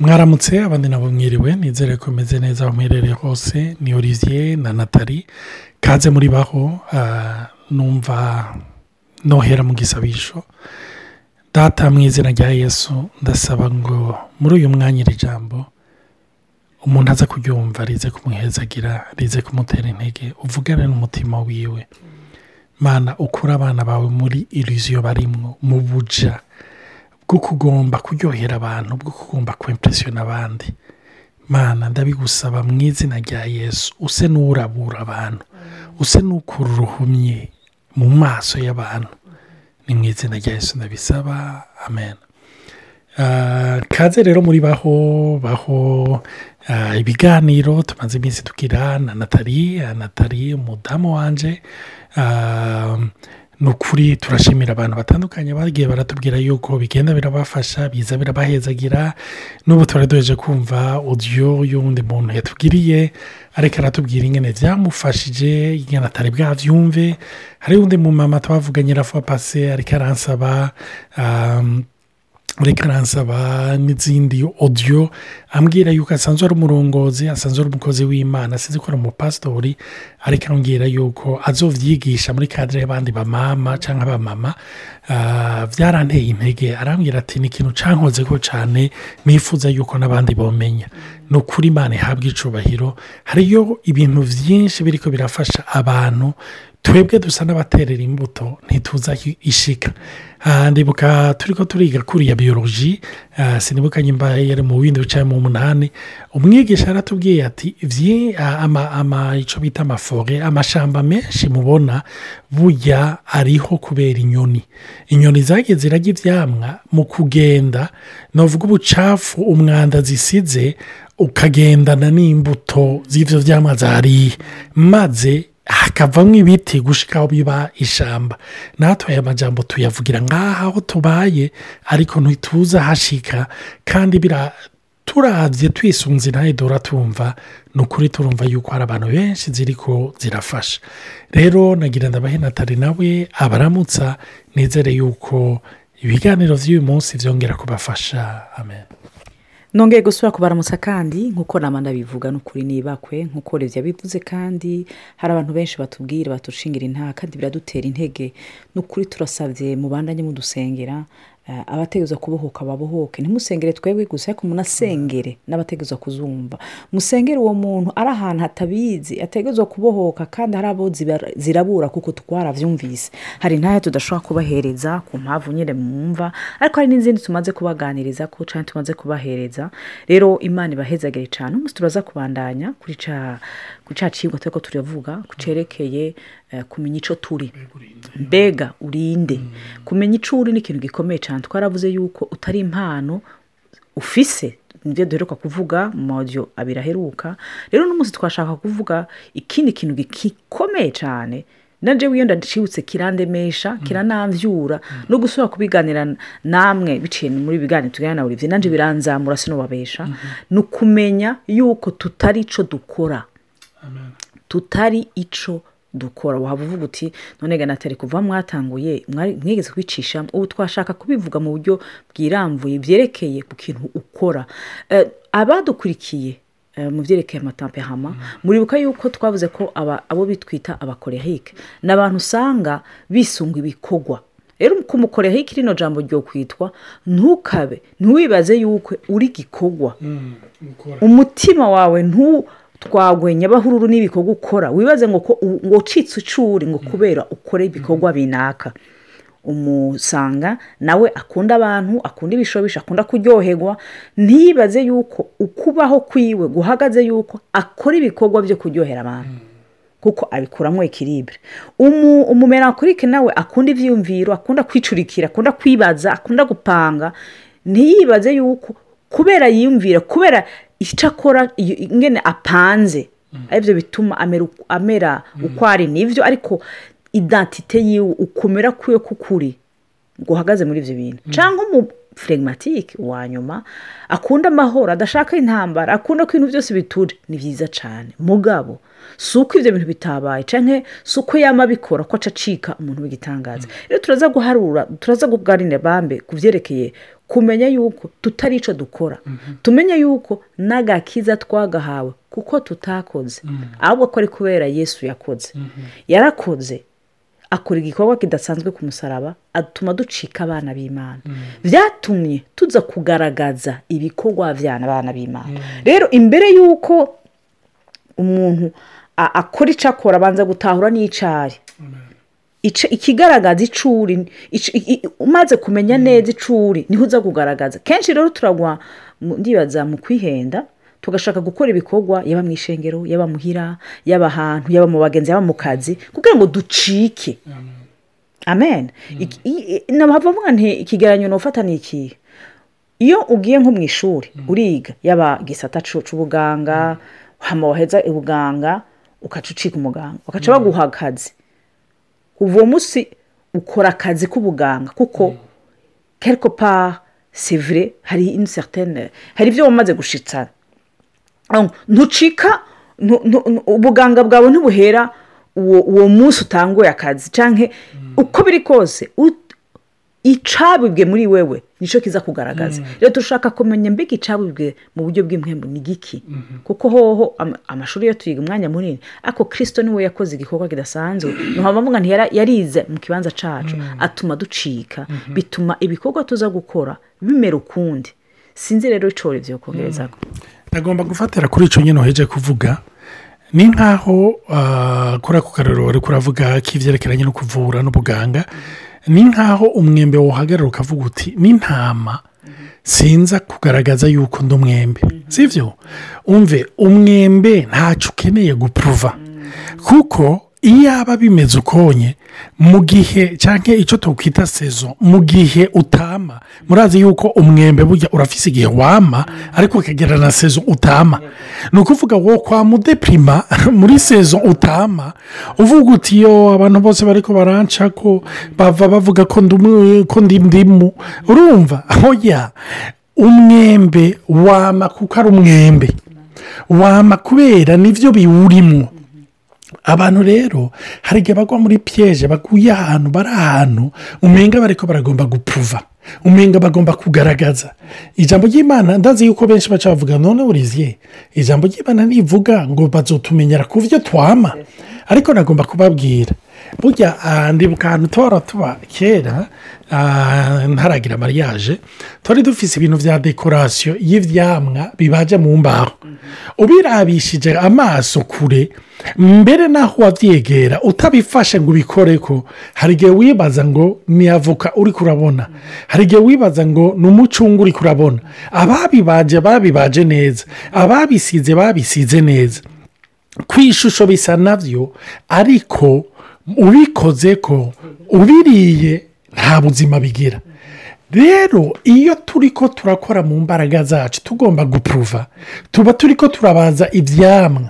mwaramutse abandi nabo mwiriwe nizere ko meze neza aho muherereye hose ni olivier na natali kaze muri baho ah, numva nohera mu gisabisho. Data mu izina rya yesu ndasaba ngo muri uyu mwanya iri jambo umuntu aza kuryumva rize kumuhezagira rize kumutera intege uvugane n'umutima wiwe. Mana ukura abana bawe muri iriziyo barimwo mu buja bwo kugomba kuryohera abantu bwo kugomba kwempresiyona abandi. Mana ndabigusaba mu izina rya yesu use n'urabura abantu. Use n'ukura uruhumye mu maso y'abantu. Ni mu izina rya yesu ndabisaba. Amen. Ah, kaze rero muri baho baho ah, ibiganiro tumaze iminsi tugira na natali ah, natali umudamu wanje Ah, ni ukuri turashimira abantu batandukanye bagiye baratubwira yuko bigenda birabafasha biza birabahezagira. N'ubu tuba duheje kumva odiyo y'uwundi muntu yatubwiriye ariko aratubwira ingene byamufashije ingene atari bwabyumve hari undi mumama twavuganye rafa pase ariko aransaba um, reka aransaba n'izindi odiyo ambwira yuko asanzwe ari umurongozi asanzwe ari umukozi w'imana. Asize ko ari umupasitori ariko ambwira yuko azovyigisha muri kadire y'abandi bamama cyangwa abamama. Ah, byaranteye intege arambwira ati ni ikintu cankozeko cyane nifuza yuko n'abandi bomenya. Ni ukuri imana ihabwa icubahiro. Hariyo ibintu byinshi biriko birafasha abantu twebwe dusa n'abaterera imbuto ntituza ishika. Ah, ndibuka turi ko turiga kuri ya biyoloji ah, sinibuka nyimba yari mu bindi bicaye mu munani. Umwigisha yaratubwiye ati "Vyi- ah, icyo bita amafore amashamba menshi mubona burya ariho kubera inyoni. Inyoni zagiye zirajya ibyamwa mu kugenda navuga ubucafu umwanda zisize ukagendana n'imbuto z'ibyo byamwa zariye. Maze hakavamo ibiti gushika aho biba ishamba. Natwe aya majambo tuyavugira nk'aho aho tubaye ariko ntituza hashika kandi bira turabye twisunze nawe dora tumva ni ukuri turumva yuko hari abantu benshi ziriko zirafasha. Rero nagira ndabahe natali nawe abaramutsa nizere yuko ibiganiro by'uyu munsi byongera kubafasha. Amen. Nongeye gusubira kubaramutsa kandi nk'uko nama ndabivuga ni ukuri nibakwe nk'uko revya bivuze kandi hari abantu benshi batubwira batushingira intaha kandi biradutera intege. Ni ukuri turasabye mubandanye mudusengera eh, abategerezwa kubohoka babohoke. Ntimusengere twebwe gusa ariko munasengere n'abategerezwa kuzumva. Musengere uwo muntu ari ahantu hatabizi ategerezwa kubohoka kandi hari abo zirabura kuko twaravyumvise. Hari ntayo tudashobora kubahereza ku mpamvu nyine mwumva ariko hari n'izindi tumaze kubaganiriza ko cyangwa tumaze kubahereza. Rero imana ibahezagire cyane umunsi turaza kubandanya kuri ca kuri ca cigwa turiko turavuga kucerekeye eh, kumenya ico turi. Mbega urinde. Kumenya ico uri ni ikintu gikomeye cyane twaravuze yuko utari impano ufise ni byo duheruka kuvuga mu maudio abiri aheruka. Rero n'umunsi twashaka kuvuga ikindi kintu gikomeye cyane nanje wiyo ndacibutse kirandemesha kiranamvyura no gusubira kubiganira namwe biciye muri biganiro tuganira na Olivier nanje biranzamura sinobabesha ni ukumenya yuko tutari ico dukora. Tutari ico dukora. Waba uvuga uti none ga natari kuva mwatanguye mwigeze kwicisha ubu twashaka kubivuga mu buryo bwirambuye byerekeye ku kintu ukora. Eh, abadukurikiye eh, mu byerekeye amatampehama muribuka yuko twavuze ko aba- abo bitwita abakorehike ni abantu usanga bisunga ibikorwa rero ku mukorehike rino jambo ryo kwitwa ntukabe ntiwibaze yuko uri gikorwa umutima wawe ntutwagwe nyabahururu n'ibikorwa ukora. Wibaze ngo ngo ucitse icuri ngo kubera ukore ibikorwa binaka. Umusanga nawe akunda abantu akunda ibishobisho akunda kuryoherwa ntiyibaze yuko ukubaho kwiwe guhagaze yuko akora ibikorwa byo kuryohera abantu. Kuko abikuramo ekiribure umumerankorike nawe akunda ibyiyumviro akunda kwicurikira akunda kwibaza akunda gupanga. Ntiyibaze yuko kubera yiyumvira kubera icyo akora ingene apanze ari byo bituma amera uko- amera uko ari. Nibyo ariko identite yiwe ukumera kwiwe k'ukuri ngo uhagaze muri ibyo bintu. Cyangwa umu flegmatike wa nyuma akunda amahoro adashaka intambara akunda ko ibintu byose biture ni byiza cyane mugabo si uko ibyo bintu bitabaye cyangwa si uko abikora ko acacika umuntu w'igitangaza. Rero turaza guharura turaza kuganira bambe ku byerekeye kumenya yuko tutari icyo dukora tumenye yuko n'agakiza twagahawe kuko tutakoze. Ahubwo ko ari kubera yesu yakoze. Yarakoze akora igikorwa kidasanzwe ku musaraba atuma ducika abana b'imana. Byatumye tuza kugaragaza ibikorwa by'abana b'imana. Rero imbere y'uko umuntu akora icyo akora abanza gutahura n'icyari Ica- ikigaragaza icuri umaze kumenya neza icuri ni ho uza kugaragaza. Kenshi rero turagwa ndibaza mu kwihenda tugashaka gukora ibikorwa yaba mu ishengero yaba muhira yaba ahantu yaba mu bagenzi yaba mu kazi kugira ngo ducike. Amen. I- nabavuga nti ikigereranyo nufata ni ikihe iyo ugiye nko mu ishuri uriga yaba c'ubuganga hama waheza ubuganga ukaca ucika umuganga bakaca baguha akazi. Uwo munsi ukora akazi k'ubuganga kuko part c'est vrai hari certaine hari ibyo wamaze gushitsa. Ntucika ntu- ntu- ntu- ubuganga bwawe ntibuhera uwo munsi utanguye akazi. Cyangwa uko biri kose icabibwe muri wewe ni cyo kiza kugaragaza. Rero dushaka kumenya mbega icabibwe mu buryo bw'impembo ni giki? Kuko hoho am- amashuri yo tuyiga umwanya munini ariko kirisito ni we yakoze igikorwa kidasanzwe. Nti yara- yarize mu kibanza cacu atuma ducika. Bituma ibikorwa tuza gukora bimera ukundi. Sinzi rero icoro ivyo kongerezako ndagomba gufatira kuri icyo nyine uheje kuvuga. Ni nk'aho ah, kuri ako karero wari kuravuga k'ibyerekeranye no kuvura n'ubuganga. Ni nk'aho umwembe wuhagarara ukavuga uti n'intama. Sinza kugaragaza yuko ndi umwembe. Sibyo umve umwembe ntacyo ukeneye gupuruva kuko iyo aba bimeze ukonye mu gihe cyangwa icyo tukwita sezo mu gihe utama murazi yuko umwembe burya urafise igihe wama ariko ukagera na sezo utama. Ni ukuvuga wo kwa mudepirima muri sezo utama uvuga uti yo abantu bose bari baranca ko bava bavuga ko ndi ndimu. Urumva hoya umwembe wama kuko ari umwembe. Wama kubera ni byo biwurimo abantu rero hari igihe bagwa muri piyeje baguye ahantu bari ahantu umenga bariko baragomba gupuva umenga bagomba kugaragaza. Ijambo ry'imana ndazi yuko benshi baca bavuga none uriziye ijambo ry'imana nivuga ngo bazotumenyera ku byo twama. Ariko nagomba kubabwira. Burya ah, ndibuka ahantu tuhora tuba kera ah, ntaragira mariage twari dufise ibintu bya dekorasiyo y'ivyamwa bibaje mu mbaho. Ubirabishije amaso kure mbere n'aho wabyegera utabifashe ngo ubikore ko hari igihe wibaza ngo ni avoka uri kurabona hari igihe wibaza ngo ni umucungu uri kurabona ababibaje babibaje neza. Ababisize babisize neza. Ku ishusho bisa na byo ariko ubikoze ko ubiriye nta buzima bigira. Rero iyo turi ko turakora mu mbaraga zacu tugomba gupuruva tuba turi ko turabaza ibyamwa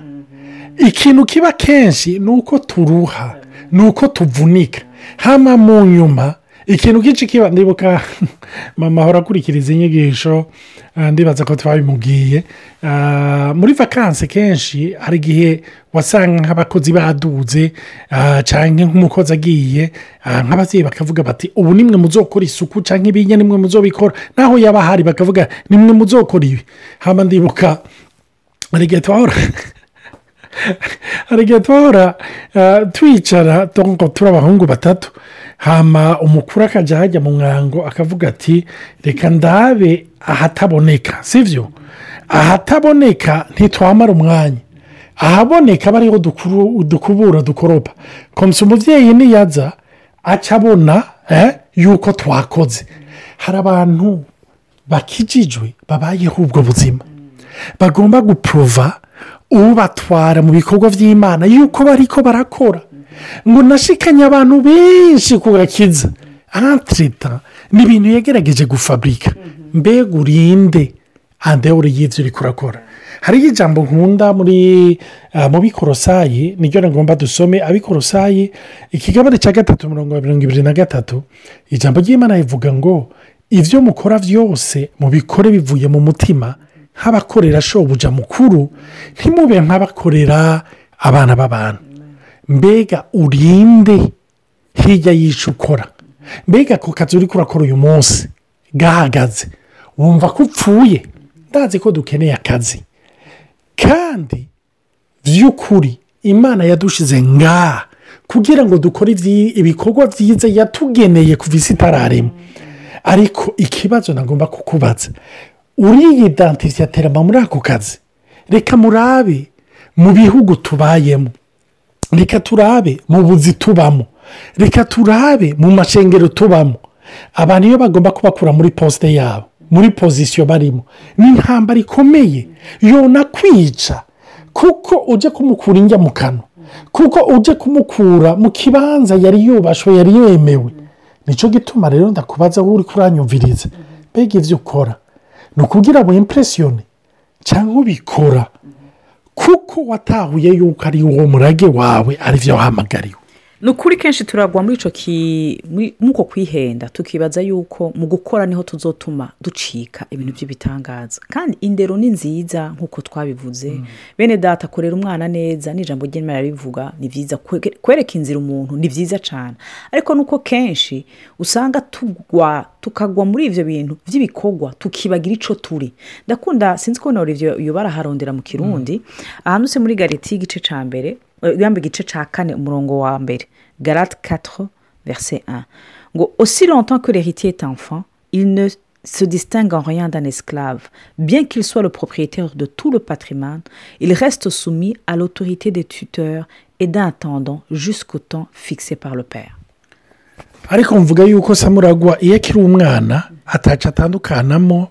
ikintu kiba kenshi ni uko turuha ni uko tuvunika. Hano mu nyuma ikintu kenshi kiba ndibuka mama ahora akurikiriza inyigisho ah, ndibaza ko twabimubwiye Ah, muri vakansi kenshi hari igihe wasanga nk'abakozi baduze ah, cyangwa nk'umukozi agiye nk'ababyeyi bakavuga bati ubu nimwe muzokora isuku cyangwa ibinye nimwe muzobikora? Naho yaba ahari bakavuga nimwe muzokora ibi. Haba ndibuka hari igihe twahora hari igihe twahora ah, twicara turi abahungu batatu. Hama umukuru akajya hajya mu mwango akavuga ati reka ndabe ahataboneka. Sibyo ahataboneka ntitwamara umwanya. Ahaboneka aba ariho dukubura dukoropa. Komisa umubyeyi niyaza aca abona eh, yuko twakoze. Hari abantu bakijijwe babayeho ubwo buzima. Bagomba gupuruva ubatwara mu bikorwa by'imana. Yuko bari ko barakora. Ngo nashikanye abantu benshi ku gakiza. Antireta ni ibintu yagerageje gufaburika mbega urinde. Andewure y'ibyo uri kurakora. Hariho ijambo nkunda muri ah, mu bikorosayi niryo nagomba dusome. Abikorosayi ikigabane cya gatatu mirongo ibiri na gatatu ijambo ry'imana rivuga ngo ibyo mukora byose mubikore bivuye mu mutima nk'abakorera shobuja mukuru ntimube nk'abakorera abana b'abantu. Mbega urinde hirya y'icyo ukora? Mbega ako kazi uri kurakora uyu munsi? Gahagaze. Wumva ko upfuye? Ndazi ko dukeneye akazi. Kandi by'ukuri imana yadushize ngaha kugira ngo dukore ibikorwa byiza yatugeneye kuva isi itararema. Ariko ikibazo nagomba kukubaza. Uriyidantiza terama muri ako kazi. Reka murabe mu bihugu tubayemo. Reka turabe mu buzi tubamo. Reka turabe mu mashengero tubamo. Abantu iyo bagomba kubakura muri posite yabo muri pozisiyo barimo ni intambara ikomeye yona kwica kuko ujya kumukura injya mu kanwa kuko ujya kumukura mu kibanza yari yubashwe yari yemewe. Nicyo gituma rero ndakubaza aho uri kuranyumviriza. Mbega ibyo ukora? Ni ukugira ngo impresiyone cyangwa ubikora? Kuko watahuye yuko ari uwo murage wawe ari byo wahamagariwe. Ni ukuri kenshi turagwa muri uko kwihenda tukibaza yuko mu gukora ni ho tuzotuma ducika ibintu by'ibitangaza kandi indero ni nziza nk'uko twabivuze. Bene data korera umwana neza n'ijambo ry'imana ribivuga ni byiza Kwe- kwereka inzira umuntu ni byiza cyane ariko nuko kenshi usanga tugwa tukagwa muri ibyo bintu by'ibikorwa tukibagira icyo turi. Ndakunda sinzi ko nawe ibyo iyo baraharondera mu kirundi. Ahantu se muri gareti y'igice cya mbere yambaye igice cya kane umurongo wa mbere. Garate 4 verset 1 ngo aussi longtemps que l'héritier est enfant il ne se distingue en rien d'un esclave. Bien qu'il soit le propriétaire de tout le patrimoine il reste soumis à l'autorité des tuteurs et d'un intendant jusqu'au temps fixé par le père. Ariko mvuga yuko samuragwa iyo akiri umwana ataca atandukanamo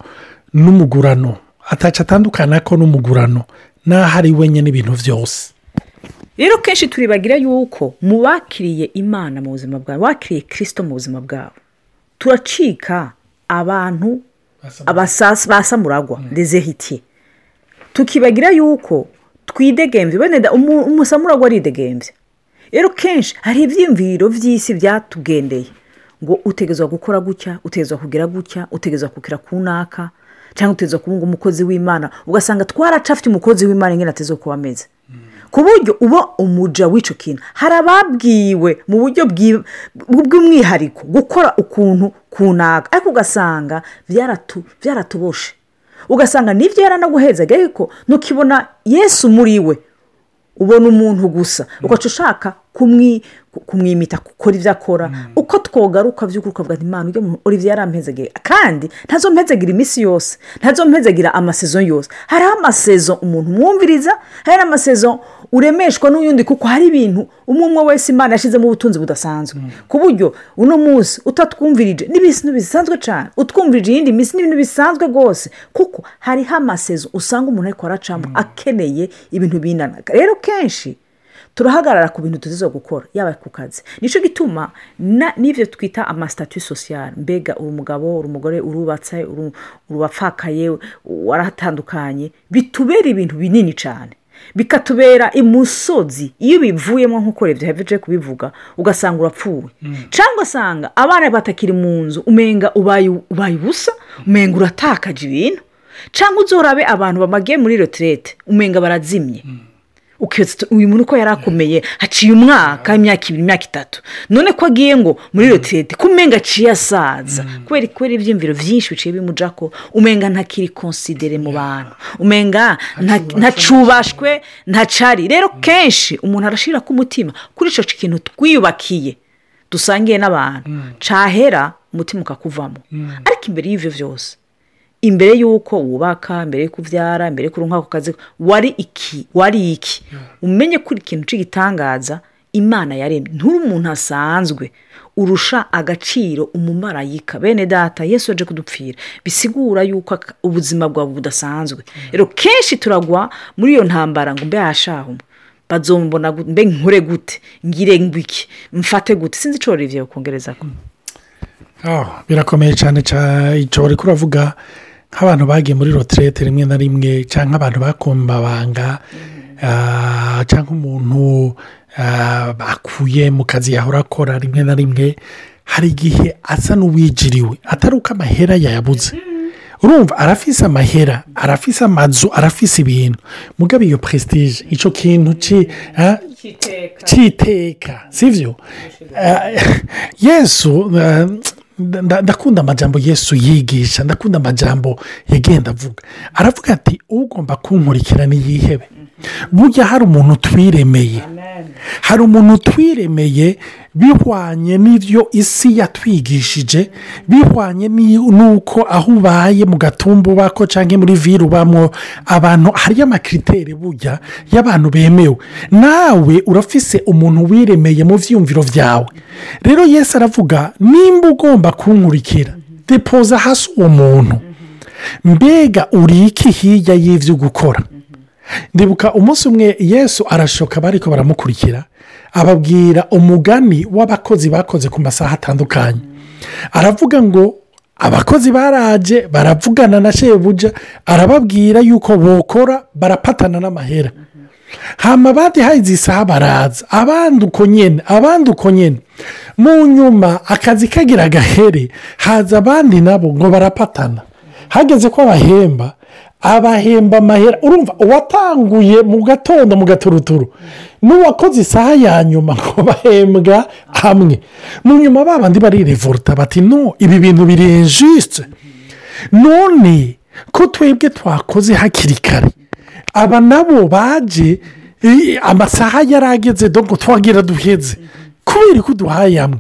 n'umugurano. Ataca atandukanako n'umugurano. N'aho ari wenyine ibintu byose. Rero kenshi turibagira yuko mu bakiriye imana mu buzima bwabo bakiriye kirisito mu buzima bwabo turacika abantu abasasa ba samuragwa dezehitiye tukibagira yuko twidegembye bene da umu- umusamuragwa aridegembye rero kenshi hari ibyiyumviro by'isi byatugendeye. Ngo utegezwa gukora gutya utegezwa kugira gutya utegezwa kukira ku naka cyangwa utegezwa kubunga umukozi w'imana ugasanga twaracafite umukozi w'imana ingana ateze kuba ameze. Ku buryo uba umuja w'icyo kintu. Hari ababwiwe mu buryo bw'umwihariko gukora ukuntu kunaka ariko ugasanga byaratu- byaratuboshe ugasanga ni byo yaranaguhezaga ariko ntukibona yesu muri we ubona umuntu gusa. Ugaca ushaka kumwimita gukora ibyo akora. Uko twogaruka by'ukuri ukavuga ati imana ujya mu olivier yarampezegera kandi ntazo mpezegira iminsi yose ntazo mpezegira amasezo yose. Hariho amasezo umuntu umwumviriza hari n'amasezo uremeshwa n'uyundi kuko hari ibintu umwe umwe wese imana yashyizemo ubutunzi budasanzwe. Ku buryo uno munsi utatwumvirije n'ibintu bisanzwe cyane utwumvirije iyindi minsi n'ibintu bisanzwe rwose. Kuko hariho amasezo usanga umuntu ariko aracamo akeneye ibintu binanaga. Rero kenshi turahagarara ku bintu tuzizo gukora yaba ku kazi. Nicyo gituma n'ibyo twita amasitati sosiyali mbega uri umugabo uri umugore urubatse uru- urubapfakaye waratandukanye bitubera ibintu binini cyane bikatubera imusozi. Iyo bivuyemo nk'uko leta yahejeje kubivuga ugasanga urapfuye. Cyangwa ugasanga abana batakiri mu nzu umenga ubaye ubaye ubusa umenga uratakaje ibintu. Cyangwa uzorabe abantu bamagiye muri retirete umenga barazimye. Ukibaza uyu muntu uko yari akomeye haciye umwaka imyaka ibiri imyaka itatu. None ko agiye ngo muri retirete ko umenga aciye asaza. Kubera kubera ibyiyumviro byinshi biciye bimuja ko umenga ntakiri konsidere mu bantu. Umenga nta- ntacubashwe ntacari rero kenshi umuntu arashyira ku mutima kuri icyo kintu twiyubakiye dusangiye n'abantu. Cahera umutima ukakuvamo. Ariko imbere y'ibyo byose imbere y'uko wubaka mbere y'uko ubyara mbere y'uko urunka ako kazi wari iki wari iki? Umenye ko ikintu cy'igitangaza imana yaremye. Nturi umuntu asanzwe urusha agaciro umumarayika. Bene data yesu yaje kudupfira. Bisigura yuko ubuzima bwawe budasanzwe. Rero kenshi turagwa muri iyo ntambara ngo mbe yashahu bazombona mbe nkore gute? Ngire ngwiki mfate gute? Sinzi icyo rivye kongereza ko Oh, birakomeye cyane cyane icyo uri kuravuga nk'abantu bagiye muri rotirete rimwe na rimwe cyangwa abantu bakumbabanga ah, cyangwa umuntu ah, bakuye mu kazi yahora akora rimwe na rimwe hari igihe asa n'uwijiriwe atari uko amahera yayabuze. Urumva arafise amahera arafise amazu arafise ibintu. Mugabe iyo prestige icyo kintu ki ah, cyiteka sibyo Eh, yesu nda- ndakunda amajambo yesu yigisha ndakunda amajambo yagenda avuga. Aravuga ati ugomba kunkurikira niyihebe burya hari umuntu twiremeye hari umuntu twiremeye bihwanye n'ibyo isi yatwigishije bihwanye n'uko aho ubaye mu gatumba ubako cyangwa muri vire ubamo abantu hariyo amakiriteri burya y'abantu bemewe. Nawe urafise umuntu wiremeye mu byiyumviro byawe rero Yesu aravuga nimba ugomba kunkurikira depoza hasi uwo muntu. Mbega uri iki hirya y'ibyo gukora ndibuka umunsi umwe yesu arashoka bariko baramukurikira ababwira umugani w'abakozi bakoze ku masaha atandukanye. Aravuga ngo abakozi baraje baravugana na shebuja arababwira yuko bokora barapatana n'amahera. Hama abandi hayize isaha baraza abandi uko nyine abandi uko nyine mu nyuma akazi kagira agahere haza abandi nabo ngo barapatana. Hageze ko abahemba abahemba amahera urumva uwatanguye mu gatondo mu gaturuturu n'uwakoze isaha ya nyuma ngo bahembwa hamwe. Mu nyuma babandi barirevuruta bati no ibi bintu biri injisite none ko twebwe twakoze hakiri kare. Aba nabo baje amasaha yari ageze dogo twagira duheze. Kubera ko uduhaye hamwe.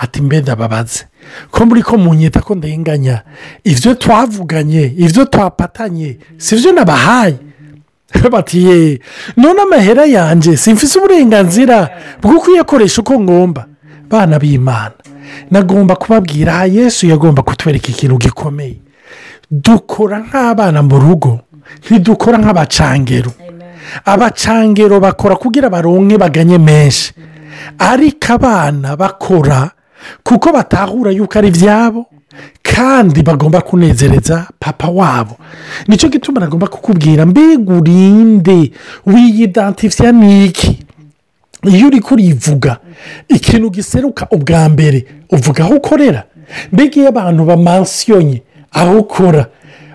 Ati mbe ndababaze ko muri ko munyita ko ndenganya ibyo twavuganye ibyo twapatanye si byo nabahaye bati ye none amahera yanjye simfise uburenganzira bwo kuyakoresha uko ngomba. Bana b'imana nagomba kubabwira aha yesu yagomba kutwereka ikintu gikomeye. Dukora nk'abana mu rugo ntidukora nk'abacangero. Abacangero bakora kugira baronke baganye menshi. Ariko abana bakora kuko batahura yuko ari ibyabo kandi bagomba kunezereza papa wabo. Nicyo gituma nagomba kukubwira mbega urinde wiyidantifiya ni iki iyo uri kurivuga ikintu giseruka ubwa mbere uvuga aho ukorera. Mbega iyo abantu bamansiyonye aho ukora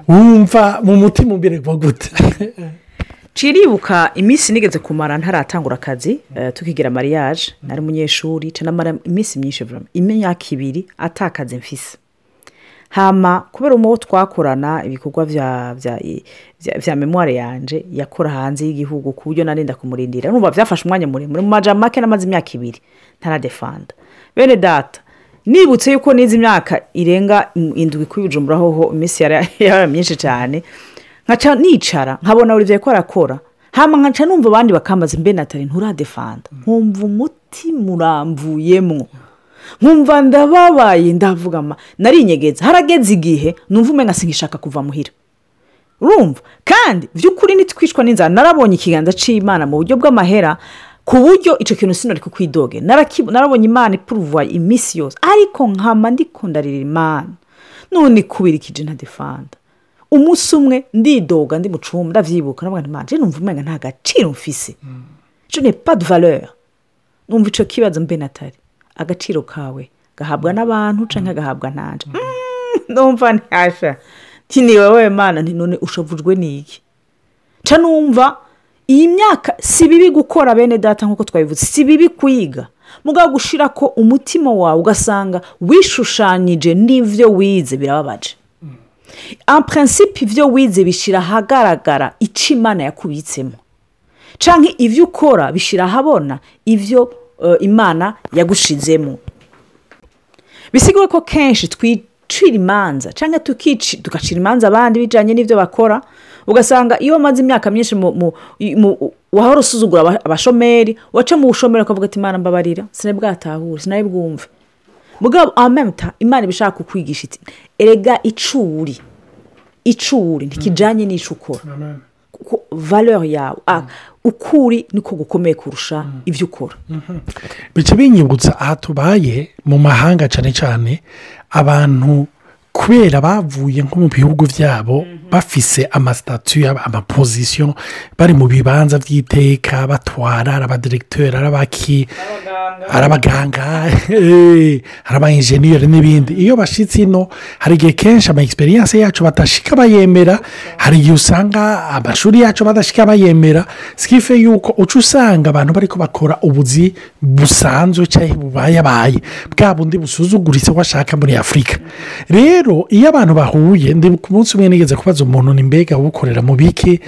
wumva mu mutima imbere gute? ciribuka iminsi nigeze kumara ntaratangura akazi eh, tukigira mariage. Nari umunyeshuri canamara iminsi myinshi imyaka ibiri atakaze mfise. Hama kubera umuwo twakorana ibikorwa vya memoire yanje yakora hanze y'igihugu ku buryo narinda kumurindira. Numva byafashe umwanya muremure mu majambo make namaze imyaka ibiri ntaradefanda. Bene data nibutse yuko nize imyaka irenga indwi kubijumbura hoho iminsi yari myinshi cyane nkaca nicara nkabona buri gihe ko arakora. Hama nkaca numva abandi bakambaza mbe natali nturadefanda nkumva umutima uramvuyemwo nkumva ndababaye ndavuga ama narinyegeza harageze igihe numva umenya singishaka kuva muhira. Urumva? Kandi by'ukuri nitwicwa n'inzara. Narabonye ikiganza cy'imana mu buryo bw'amahera ku buryo icyo kintu sinari kukwidoge narabonye imana ipuruva iminsi yose. Ariko nkama ndikundarira imana. None kubira ikije ntadefanda umunsi umwe ndidoga ndi mu cumba ndavyibuka navuga nti manje numva umenga nta gaciro mfise. Je n'ai pas de valeur. Numva ico kibazo mbe natari. Agaciro kawe gahabwa n'abantu canke gahabwa nanje? Mm, numva ntasha nti ni wewe mana none ushavujwe n'iki? Ca numva iyi myaka si bibi gukora bene data nk'uko twabivuze si bibi kwiga. Mugabo gushira ko umutima wawe ugasanga wishushanyije n'ivyo wize birababaje. En principe ibyo wize bishyira ahagaragara icyo imana yakubitsemo. Cyangwa ibyo ukora bishyira ahabona ibyo eh, imana yagushizemo. Bisigaye ko kenshi twicira imanza cyangwa tugacira imanza abandi bijyanye n'ibyo bakora ugasanga iyo wamaze imyaka myinshi wahora usuzugura aba- abashomeri waca mu bushomeri ukavuga ati imana mbabarira sinari bwatahure sinari bwumve mugabo amemuta imana iba ishaka kukwigisha iti erega icuri icuri ntikijyanye n'icyo ukora valeur yawe. Ah, ukuri niko gukomeye kurusha ibyo ukora. Bica binyibutsa aha tubaye mu mahanga cyane cyane abantu kubera bavuye nko mu bihugu byabo bafise amasitatu amapozisiyo bari mu bibanza by'iteka batwara ari abadiregiteri ari abaki ari abaganga eh, ari abayenjeniyeri n'ibindi. Iyo bashyitse ino hari igihe kenshi ama egisperiyanse yacu batashika bayemera hari igihe usanga amashuri yacu badashika bayemera. Sikife yuko uca usanga abantu bari bakora ubuzi busanzwe cyangwa bubayabaye bwa bundi busuzuguritse washaka muri afurika rero iyo abantu bahuye ku munsi umwe nigeze kubaza umuntu ni mbega uwukorera mu biki?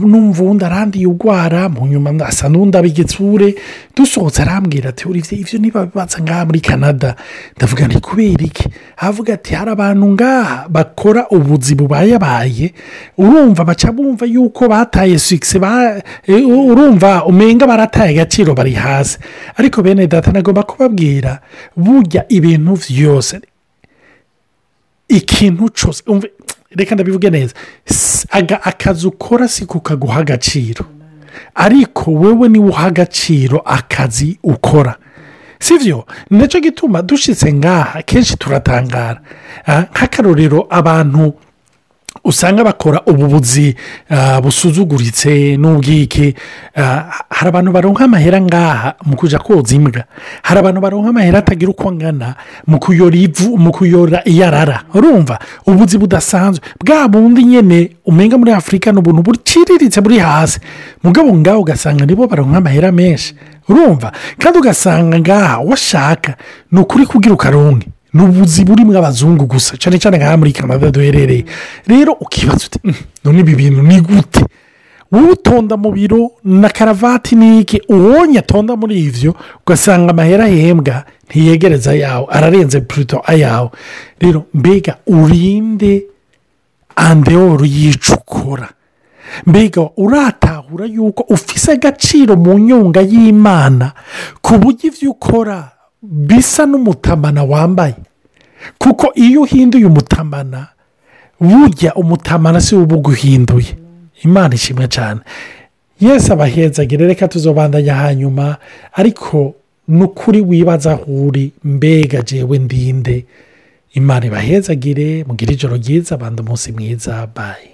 Numva uwundi arandiye urwara mu nyuma asa n'undi abigitsure. Dusohotse arambwira ati "Olivier, ivyo niba bibaza ngaha muri canada. Ndavuga ni kubera iki? Avuga ati hari abantu ngaha bakora ubuzi bubayabaye urumva baca bumva yuko bataye sikisi urumva umenga barataye agaciro bari hasi. Ariko bene data nagomba kubabwira burya ibintu byose ikintu cyose reka ndabivuge neza. Akazi ukora si kukaguha agaciro. Ariko wowe ni we uha agaciro akazi ukora. Si byo na cyo gituma dushyitse ngaha kenshi turatangara. Ah, nk'akarorero abantu usanga bakora ububuzi ah, busuzuguritse n'ubwike ah, hari abantu baronka amahera ngaha mu kujya koza imbwa. Hari abantu baronka amahera atagira uko angana mu kuyora ivu mu kuyora iyarara. Urumva? Ubuzi budasanzwe. Bwa bundi nyine umenga muri afurika ni ubuntu buciriritse buri hasi. Mugabo ngaho ugasanga nibo baronka amahera menshi. Urumva? Kandi ugasanga ngaha washaka ni ukuri kugira ukaronke. Ni ubuzi burimo abazungu gusa cyane cyane nk'aha muri canada duherereye. Rero ukibaza uti "Mm, none ibi bintu ni gute? Wowe utonda mu biro na karavati n'iki uwonye atonda muri ibyo ugasanga amahera ahembwa ntiyegereza ayawe ararenze puruto ayawe. Rero mbega urinde andeoru y'icyo ukora mbega uratahura yuko ufise agaciro mu nyunga y'imana ku buryo ibyo ukora bisa n'umutamana wambaye. Kuko iyo uhinduye umutamana burya umutamana si uba uguhinduye. Imana ishimwe cyane. Yesi abahezagire reka tuzobandanya hanyuma ariko ni ukuri wibaza aho uri mbega jewe ndinde imana ibahezagire mugire ijoro ryiza abandi umunsi mwiza bayi